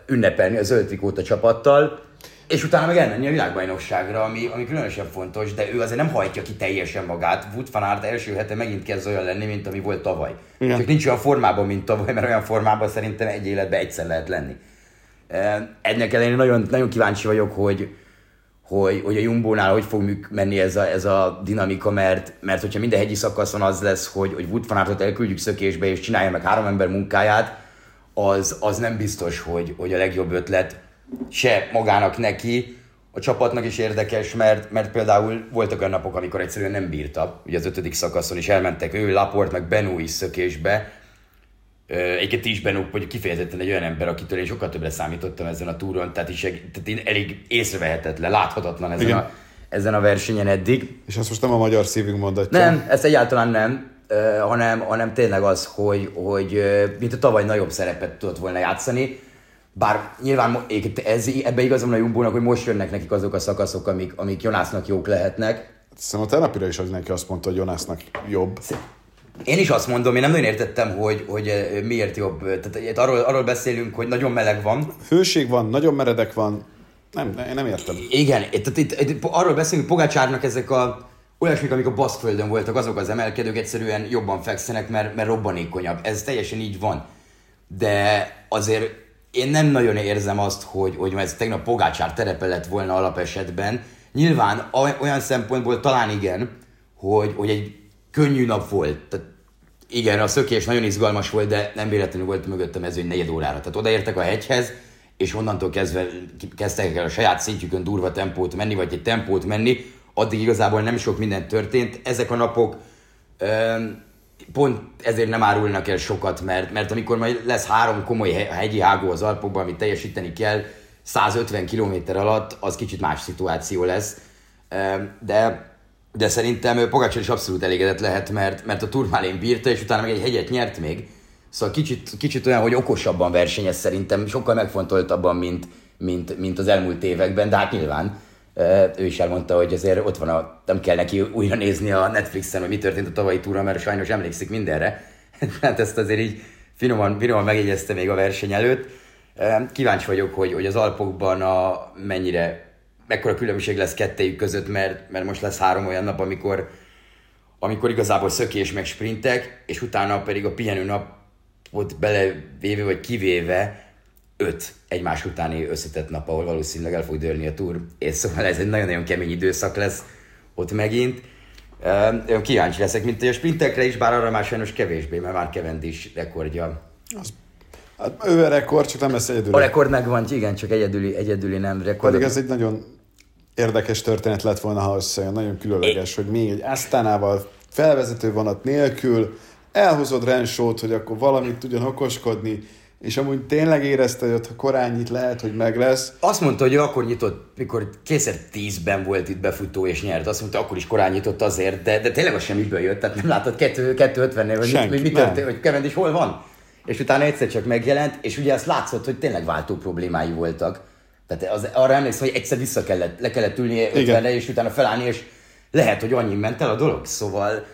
ünnepelni a zöld a csapattal, és utána meg elmenni a világbajnokságra, ami, ami különösen fontos, de ő azért nem hajtja ki teljesen magát. Wood van Aert első hete megint kezd olyan lenni, mint ami volt tavaly. Igen. Csak nincs olyan formában, mint tavaly, mert olyan formában szerintem egy életben egyszer lehet lenni. Ennek ellenére nagyon, nagyon kíváncsi vagyok, hogy, hogy, hogy a Jumbo-nál hogy fog menni ez a, ez a dinamika, mert, mert hogyha minden hegyi szakaszon az lesz, hogy, hogy Wood van Aertot elküldjük szökésbe és csinálja meg három ember munkáját, az, az nem biztos, hogy, hogy a legjobb ötlet se magának neki, a csapatnak is érdekes, mert, mert például voltak olyan napok, amikor egyszerűen nem bírta, ugye az ötödik szakaszon is elmentek ő, Laport, meg Benó is szökésbe, Egyébként is Benó, hogy kifejezetten egy olyan ember, akitől én sokkal többre számítottam ezen a túron, tehát, is, tehát én elég észrevehetetlen, láthatatlan ezen Igen. a, ezen a versenyen eddig. És azt most nem a magyar szívünk mondatja. Nem, ezt egyáltalán nem, hanem, hanem tényleg az, hogy, hogy mint a tavaly nagyobb szerepet tudott volna játszani, bár nyilván ez, ebbe igazam a Jumbónak, hogy most jönnek nekik azok a szakaszok, amik, amik Jonásznak jók lehetnek. Szerintem a tegnapira is az neki azt mondta, hogy Jonásznak jobb. Én is azt mondom, én nem nagyon értettem, hogy, hogy ö, miért jobb. Tehát itt arról, arról beszélünk, hogy nagyon meleg van, Hőség van, nagyon meredek van. Nem, én nem értem. Igen, itt, itt, itt, arról beszélünk, hogy Pogácsárnak ezek a olyasmik, amik a Baszkföldön voltak, azok az emelkedők egyszerűen jobban fekszenek, mert, mert robbanékonyabb. Ez teljesen így van. De azért én nem nagyon érzem azt, hogy, hogy ez tegnap Pogácsár terepe lett volna alapesetben. Nyilván olyan szempontból talán igen, hogy, hogy egy könnyű nap volt. Tehát igen, a szökés nagyon izgalmas volt, de nem véletlenül volt mögöttem mezőny negyed órára. Tehát odaértek a hegyhez, és onnantól kezdve kezdtek el a saját szintjükön durva tempót menni, vagy egy tempót menni, addig igazából nem sok minden történt. Ezek a napok pont ezért nem árulnak el sokat, mert, mert amikor majd lesz három komoly he- hegyi hágó az Alpokban, amit teljesíteni kell, 150 km alatt, az kicsit más szituáció lesz. De de szerintem ő Pogácsár is abszolút elégedett lehet, mert, mert a turmálén bírta, és utána meg egy hegyet nyert még. Szóval kicsit, kicsit olyan, hogy okosabban versenyez szerintem, sokkal megfontoltabban, mint, mint, mint az elmúlt években, de hát nyilván ő is elmondta, hogy azért ott van a, nem kell neki újra nézni a Netflixen, hogy mi történt a tavalyi túra, mert sajnos emlékszik mindenre. hát ezt azért így finoman, finoman megjegyezte még a verseny előtt. Kíváncsi vagyok, hogy, hogy az Alpokban a, mennyire, mekkora különbség lesz kettejük között, mert, mert most lesz három olyan nap, amikor, amikor igazából szökés meg sprintek, és utána pedig a pihenő napot belevéve vagy kivéve öt egymás utáni összetett nap, ahol valószínűleg el fog dőlni a túr, és szóval ez egy nagyon-nagyon kemény időszak lesz ott megint. Ö, Én kíváncsi leszek, mint a sprintekre is, bár arra már sajnos kevésbé, mert már Cavendish rekordja. Hát ő a rekord, csak nem lesz egyedül. A rekord megvan, igen, csak egyedüli, egyedüli nem rekord. Pedig ez egy nagyon érdekes történet lett volna, ha összejön. Nagyon különleges, hogy még egy Asztánával felvezető vonat nélkül elhozod Rensót, hogy akkor valamit tudjon okoskodni, és amúgy tényleg érezte, hogy ott ha korán nyit lehet, hogy meg lesz. Azt mondta, hogy ő akkor nyitott, mikor kétszer tízben volt itt befutó és nyert. Azt mondta, akkor is korán nyitott azért, de, de tényleg az semmiből jött. Tehát nem látod 250-nél, hogy, Senki, mit, hogy mi történt, hogy Cavendish hol van. És utána egyszer csak megjelent, és ugye azt látszott, hogy tényleg váltó problémái voltak. Tehát az, arra emlékszem, hogy egyszer vissza kellett, le kellett ülni 50-re, és utána felállni, és lehet, hogy annyi ment el a dolog. Szóval,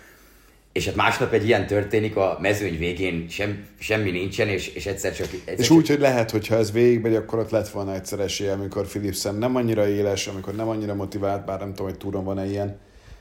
és hát másnap egy ilyen történik, a mezőny végén sem, semmi nincsen, és, és egyszer csak... Egyszer És csak úgy, hogy lehet, hogyha ez végigmegy, akkor ott lett volna egyszer esélye, amikor Philipsen nem annyira éles, amikor nem annyira motivált, bár nem tudom, hogy túron van-e ilyen.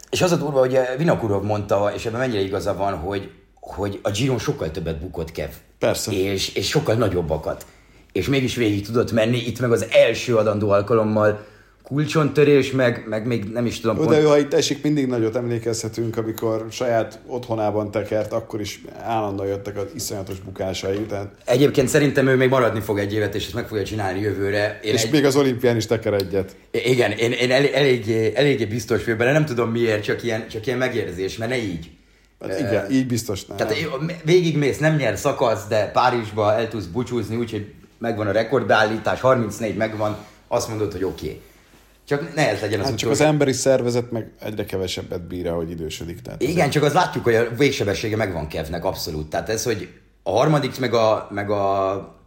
És az a durva, hogy Vinokurov mondta, és ebben mennyire igaza van, hogy, hogy a Giron sokkal többet bukott Kev. Persze. És, és sokkal nagyobbakat. És mégis végig tudott menni, itt meg az első adandó alkalommal kulcsontörés, meg, meg még nem is tudom Jó, pont... de ha itt esik, mindig nagyot emlékezhetünk, amikor saját otthonában tekert, akkor is állandóan jöttek az iszonyatos bukásai. Tehát... Egyébként szerintem ő még maradni fog egy évet, és ezt meg fogja csinálni jövőre. Én és egy... még az olimpián is teker egyet. Igen, én, én el, eléggé, eléggé biztos vagyok benne, nem tudom miért, csak ilyen, csak ilyen megérzés, mert ne így. Hát igen, uh, így biztos nem. Tehát végigmész, nem nyer szakasz, de Párizsba el tudsz búcsúzni, úgyhogy megvan a rekordbeállítás, 34 megvan, azt mondod, hogy oké. Okay. Csak ne ez legyen az hát csak az emberi szervezet meg egyre kevesebbet bír, hogy idősödik. Tehát Igen, azért... csak az látjuk, hogy a végsebessége megvan Kevnek abszolút. Tehát ez, hogy a harmadik, meg a, meg a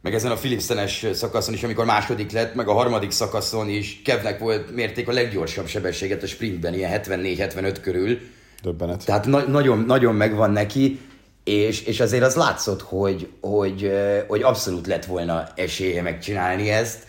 meg ezen a Philipsenes szakaszon is, amikor második lett, meg a harmadik szakaszon is Kevnek volt mérték a leggyorsabb sebességet a sprintben, ilyen 74-75 körül. Döbbenet. Tehát na- nagyon, nagyon megvan neki, és, és azért az látszott, hogy, hogy, hogy abszolút lett volna esélye megcsinálni ezt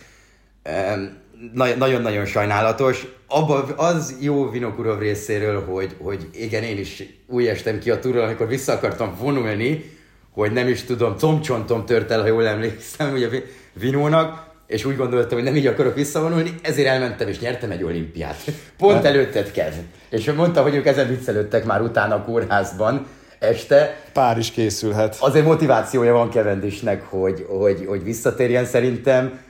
nagyon-nagyon sajnálatos. Abba az jó Vinokurov részéről, hogy, hogy igen, én is úgy estem ki a túról, amikor vissza akartam vonulni, hogy nem is tudom, comcsontom tört el, ha jól emlékszem, ugye Vinónak, és úgy gondoltam, hogy nem így akarok visszavonulni, ezért elmentem és nyertem egy olimpiát. Pont előtted kell. És mondta, hogy ők ezen viccelődtek már utána a kórházban este. Pár is készülhet. Azért motivációja van Kevendisnek, hogy, hogy, hogy visszatérjen szerintem.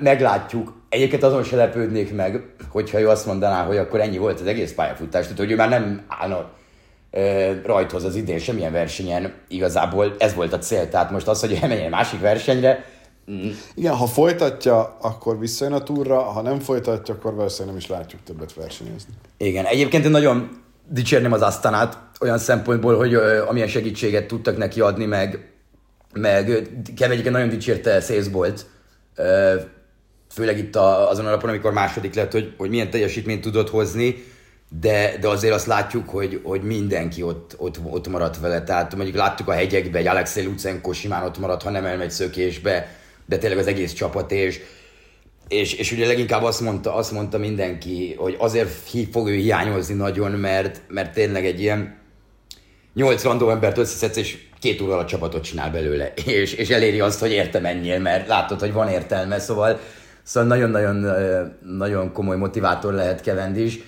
Meglátjuk. Egyébként azon se lepődnék meg, hogyha ő azt mondaná, hogy akkor ennyi volt az egész pályafutás, tehát hogy ő már nem állna rajthoz az idén semmilyen versenyen igazából ez volt a cél. Tehát most az, hogy elmenjen egy másik versenyre, mm. igen, ha folytatja, akkor visszajön a túra, ha nem folytatja, akkor valószínűleg nem is látjuk többet versenyezni. Igen, egyébként én nagyon dicsérném az Asztanát olyan szempontból, hogy amilyen segítséget tudtak neki adni, meg, meg Kevin egyébként nagyon dicsérte Szészbolt, főleg itt a, azon a napon, amikor második lett, hogy, hogy milyen teljesítményt tudott hozni, de, de azért azt látjuk, hogy, hogy mindenki ott, ott, ott maradt vele. Tehát mondjuk láttuk a hegyekbe, egy Alexei Lucenko simán ott maradt, ha nem elmegy szökésbe, de tényleg az egész csapat, és, és, és ugye leginkább azt mondta, azt mondta mindenki, hogy azért fog ő hiányozni nagyon, mert, mert tényleg egy ilyen 80 random embert összeszedsz, és két óra a csapatot csinál belőle, és, és eléri azt, hogy érte menjél, mert látod, hogy van értelme, szóval Szóval nagyon-nagyon nagyon komoly motivátor lehet Cavendish.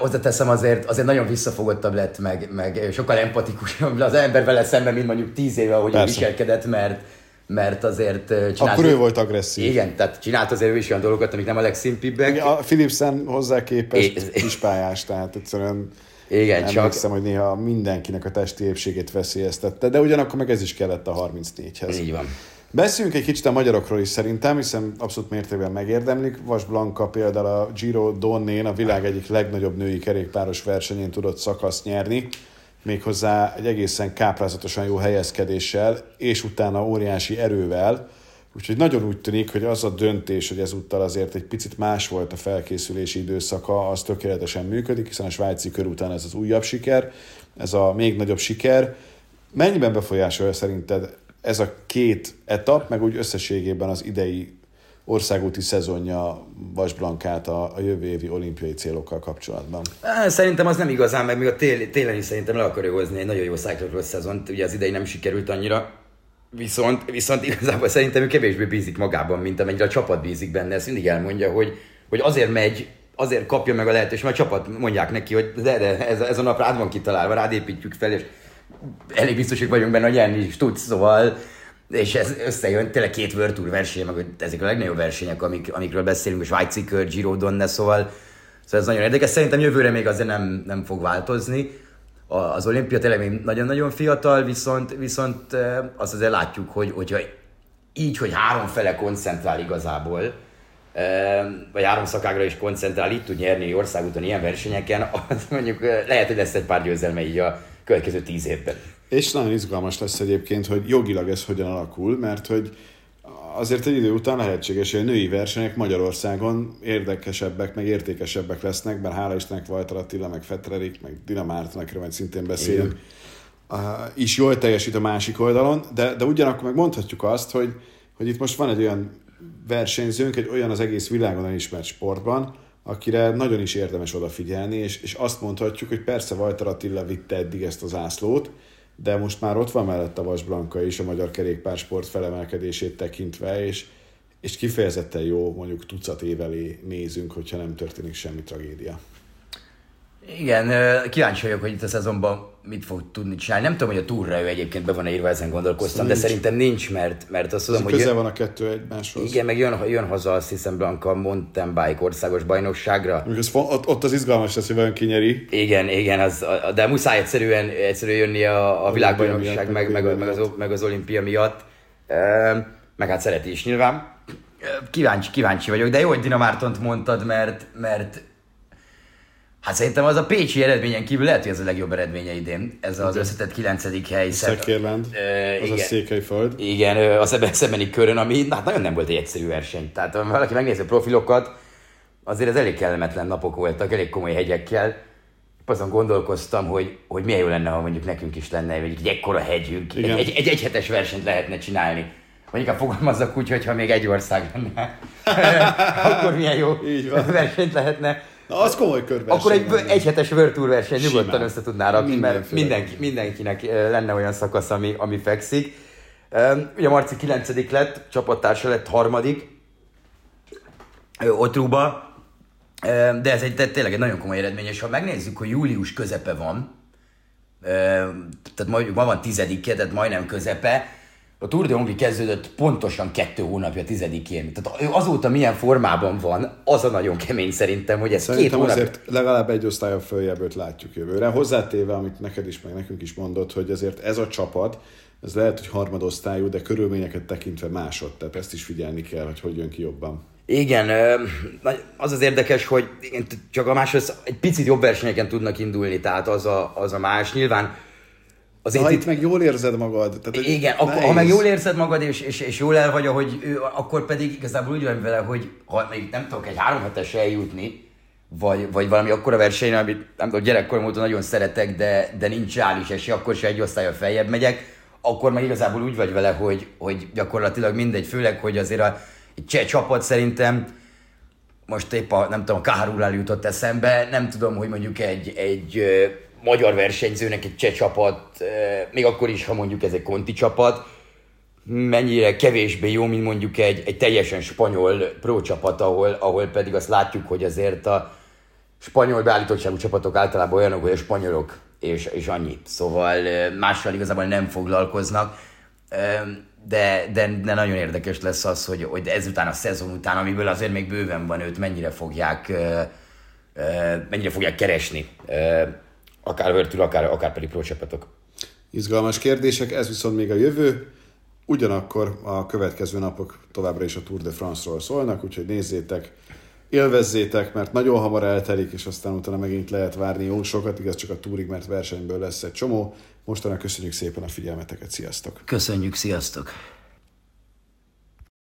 Hozzáteszem azért, azért nagyon visszafogottabb lett, meg, meg sokkal empatikusabb az ember vele szemben, mint mondjuk tíz éve, ahogy Persze. viselkedett, mert, mert azért csinált... Akkor ő volt agresszív. Igen, tehát csinált azért ő is olyan dolgokat, amik nem a legszimpibbek. A Philipsen hozzá képest kispályás, tehát egyszerűen igen, emlékszem, csak... hogy néha mindenkinek a testi épségét veszélyeztette, de ugyanakkor meg ez is kellett a 34-hez. Így van. Beszéljünk egy kicsit a magyarokról is szerintem, hiszen abszolút mértékben megérdemlik. Vas Blanka például a Giro Donnén a világ egyik legnagyobb női kerékpáros versenyén tudott szakaszt nyerni, méghozzá egy egészen káprázatosan jó helyezkedéssel, és utána óriási erővel. Úgyhogy nagyon úgy tűnik, hogy az a döntés, hogy ezúttal azért egy picit más volt a felkészülési időszaka, az tökéletesen működik, hiszen a svájci kör után ez az újabb siker, ez a még nagyobb siker. Mennyiben befolyásolja szerinted ez a két etap, meg úgy összességében az idei országúti szezonja Vasblankát a, a jövő évi olimpiai célokkal kapcsolatban? Szerintem az nem igazán, meg még a tél, télen is szerintem le akarja hozni egy nagyon jó cyclocross szezont, ugye az idei nem sikerült annyira, viszont, viszont igazából szerintem ő kevésbé bízik magában, mint amennyire a csapat bízik benne, ezt mindig elmondja, hogy, hogy azért megy, azért kapja meg a lehetőséget, mert a csapat mondják neki, hogy de, de ez, ez a nap rád van kitalálva, rád építjük fel, és elég biztosak vagyunk benne, hogy nyerni is tudsz, szóval és ez összejön, tényleg két World Tour verseny, meg ezek a legnagyobb versenyek, amik, amikről beszélünk, a Svájci kör, Giro Donne, szóval, szóval ez nagyon érdekes. Szerintem jövőre még azért nem, nem fog változni. Az olimpia tényleg nagyon-nagyon fiatal, viszont, viszont azt azért látjuk, hogy, hogyha így, hogy három fele koncentrál igazából, vagy három szakágra is koncentrál, itt tud nyerni országúton ilyen versenyeken, az mondjuk lehet, hogy lesz egy pár győzelme így a következő tíz évben. És nagyon izgalmas lesz egyébként, hogy jogilag ez hogyan alakul, mert hogy azért egy idő után lehetséges, hogy a női versenyek Magyarországon érdekesebbek, meg értékesebbek lesznek, bár hála Istennek Walter Attila, meg Fetrerik, meg Dina Márton, akiről majd szintén beszélünk, uh, is jól teljesít a másik oldalon, de, de ugyanakkor meg mondhatjuk azt, hogy, hogy itt most van egy olyan versenyzőnk, egy olyan az egész világon elismert sportban, akire nagyon is érdemes odafigyelni, és, és azt mondhatjuk, hogy persze Vajtar Attila vitte eddig ezt az ászlót, de most már ott van mellett a Vas Blanka is a magyar kerékpársport felemelkedését tekintve, és, és kifejezetten jó, mondjuk tucat évelé nézünk, hogyha nem történik semmi tragédia. Igen, kíváncsi vagyok, hogy itt a szezonban mit fog tudni csinálni. Nem tudom, hogy a túlra ő egyébként be van írva, ezen gondolkoztam, de szerintem nincs, mert, mert azt tudom, hogy... Közel van a kettő egymáshoz. Igen, meg jön, jön haza azt hiszem Blanka mountain bike országos bajnokságra. Az, ott, ott, az izgalmas lesz, hogy vajon kinyeri. Igen, igen, az, de muszáj egyszerűen, egyszerűen jönni a, a világbajnokság, meg, meg, meg, az, meg az olimpia miatt. Meg hát szereti is nyilván. Kíváncsi, kíváncsi vagyok, de jó, hogy Dinamártont mondtad, mert, mert Hát szerintem az a pécsi eredményen kívül lehet, hogy ez a legjobb eredménye idén. Ez az összetett 9. hely. Szekérland, uh, az igen, a Székelyföld. Igen, a szebeni körön, ami hát nagyon nem volt egy egyszerű verseny. Tehát ha valaki megnézi a profilokat, azért ez elég kellemetlen napok voltak, elég komoly hegyekkel. Azon gondolkoztam, hogy, hogy milyen jó lenne, ha mondjuk nekünk is lenne egy ekkora hegyünk, egy, egy, egy, egy hetes versenyt lehetne csinálni. Vagy inkább fogalmazzak úgy, hogy ha még egy ország lenne, akkor milyen jó versenyt lehetne Na, az komoly körverseny. Akkor egy egyhetes World Tour verseny nyugodtan össze tudná rakni, mert mindenki, mindenkinek lenne olyan szakasz, ami, ami fekszik. Ugye Marci 9 lett, csapattársa lett harmadik, Otruba, de ez egy tényleg egy nagyon komoly eredmény, és ha megnézzük, hogy július közepe van, tehát majd, ma van tizedike, tehát majdnem közepe, a Tour de Hongrie kezdődött pontosan kettő hónapja tizedikén. Tehát azóta milyen formában van, az a nagyon kemény szerintem, hogy ez szerintem két hónap... azért legalább egy osztályon följebbőt látjuk jövőre. Hozzátéve, amit neked is, meg nekünk is mondott, hogy azért ez a csapat, ez lehet, hogy harmadosztályú, de körülményeket tekintve másod, tehát ezt is figyelni kell, hogy hogy jön ki jobban. Igen, az az érdekes, hogy csak a máshoz egy picit jobb versenyeken tudnak indulni, tehát az a, az a más. Nyilván Azért ha itt, itt meg jól érzed magad. Tehát, igen, akkor, ha meg jól érzed magad, és, és, és jól el vagy, ahogy ő, akkor pedig igazából úgy van vele, hogy ha még nem tudok egy három hetes eljutni, vagy, vagy valami akkora versenyre, amit nem tudom, gyerekkorom óta nagyon szeretek, de, de nincs reális esély, akkor se egy osztálya feljebb megyek, akkor meg igazából úgy vagy vele, hogy, hogy gyakorlatilag mindegy, főleg, hogy azért a egy cseh csapat szerintem, most épp a, nem tudom, a Kárulál jutott eszembe, nem tudom, hogy mondjuk egy, egy magyar versenyzőnek egy cseh csapat, még akkor is, ha mondjuk ez egy konti csapat, mennyire kevésbé jó, mint mondjuk egy, egy teljesen spanyol pro csapat, ahol, ahol pedig azt látjuk, hogy azért a spanyol beállítottságú csapatok általában olyanok, hogy a spanyolok és, és annyi. Szóval mással igazából nem foglalkoznak. De, de, de nagyon érdekes lesz az, hogy, hogy ezután a szezon után, amiből azért még bőven van őt, mennyire fogják, mennyire fogják keresni akár Virtul, akár, akár pedig pro csapatok. Izgalmas kérdések, ez viszont még a jövő. Ugyanakkor a következő napok továbbra is a Tour de France-ról szólnak, úgyhogy nézzétek, élvezzétek, mert nagyon hamar eltelik, és aztán utána megint lehet várni jó sokat, igaz csak a túrig, mert versenyből lesz egy csomó. Mostanra köszönjük szépen a figyelmeteket, sziasztok! Köszönjük, sziasztok!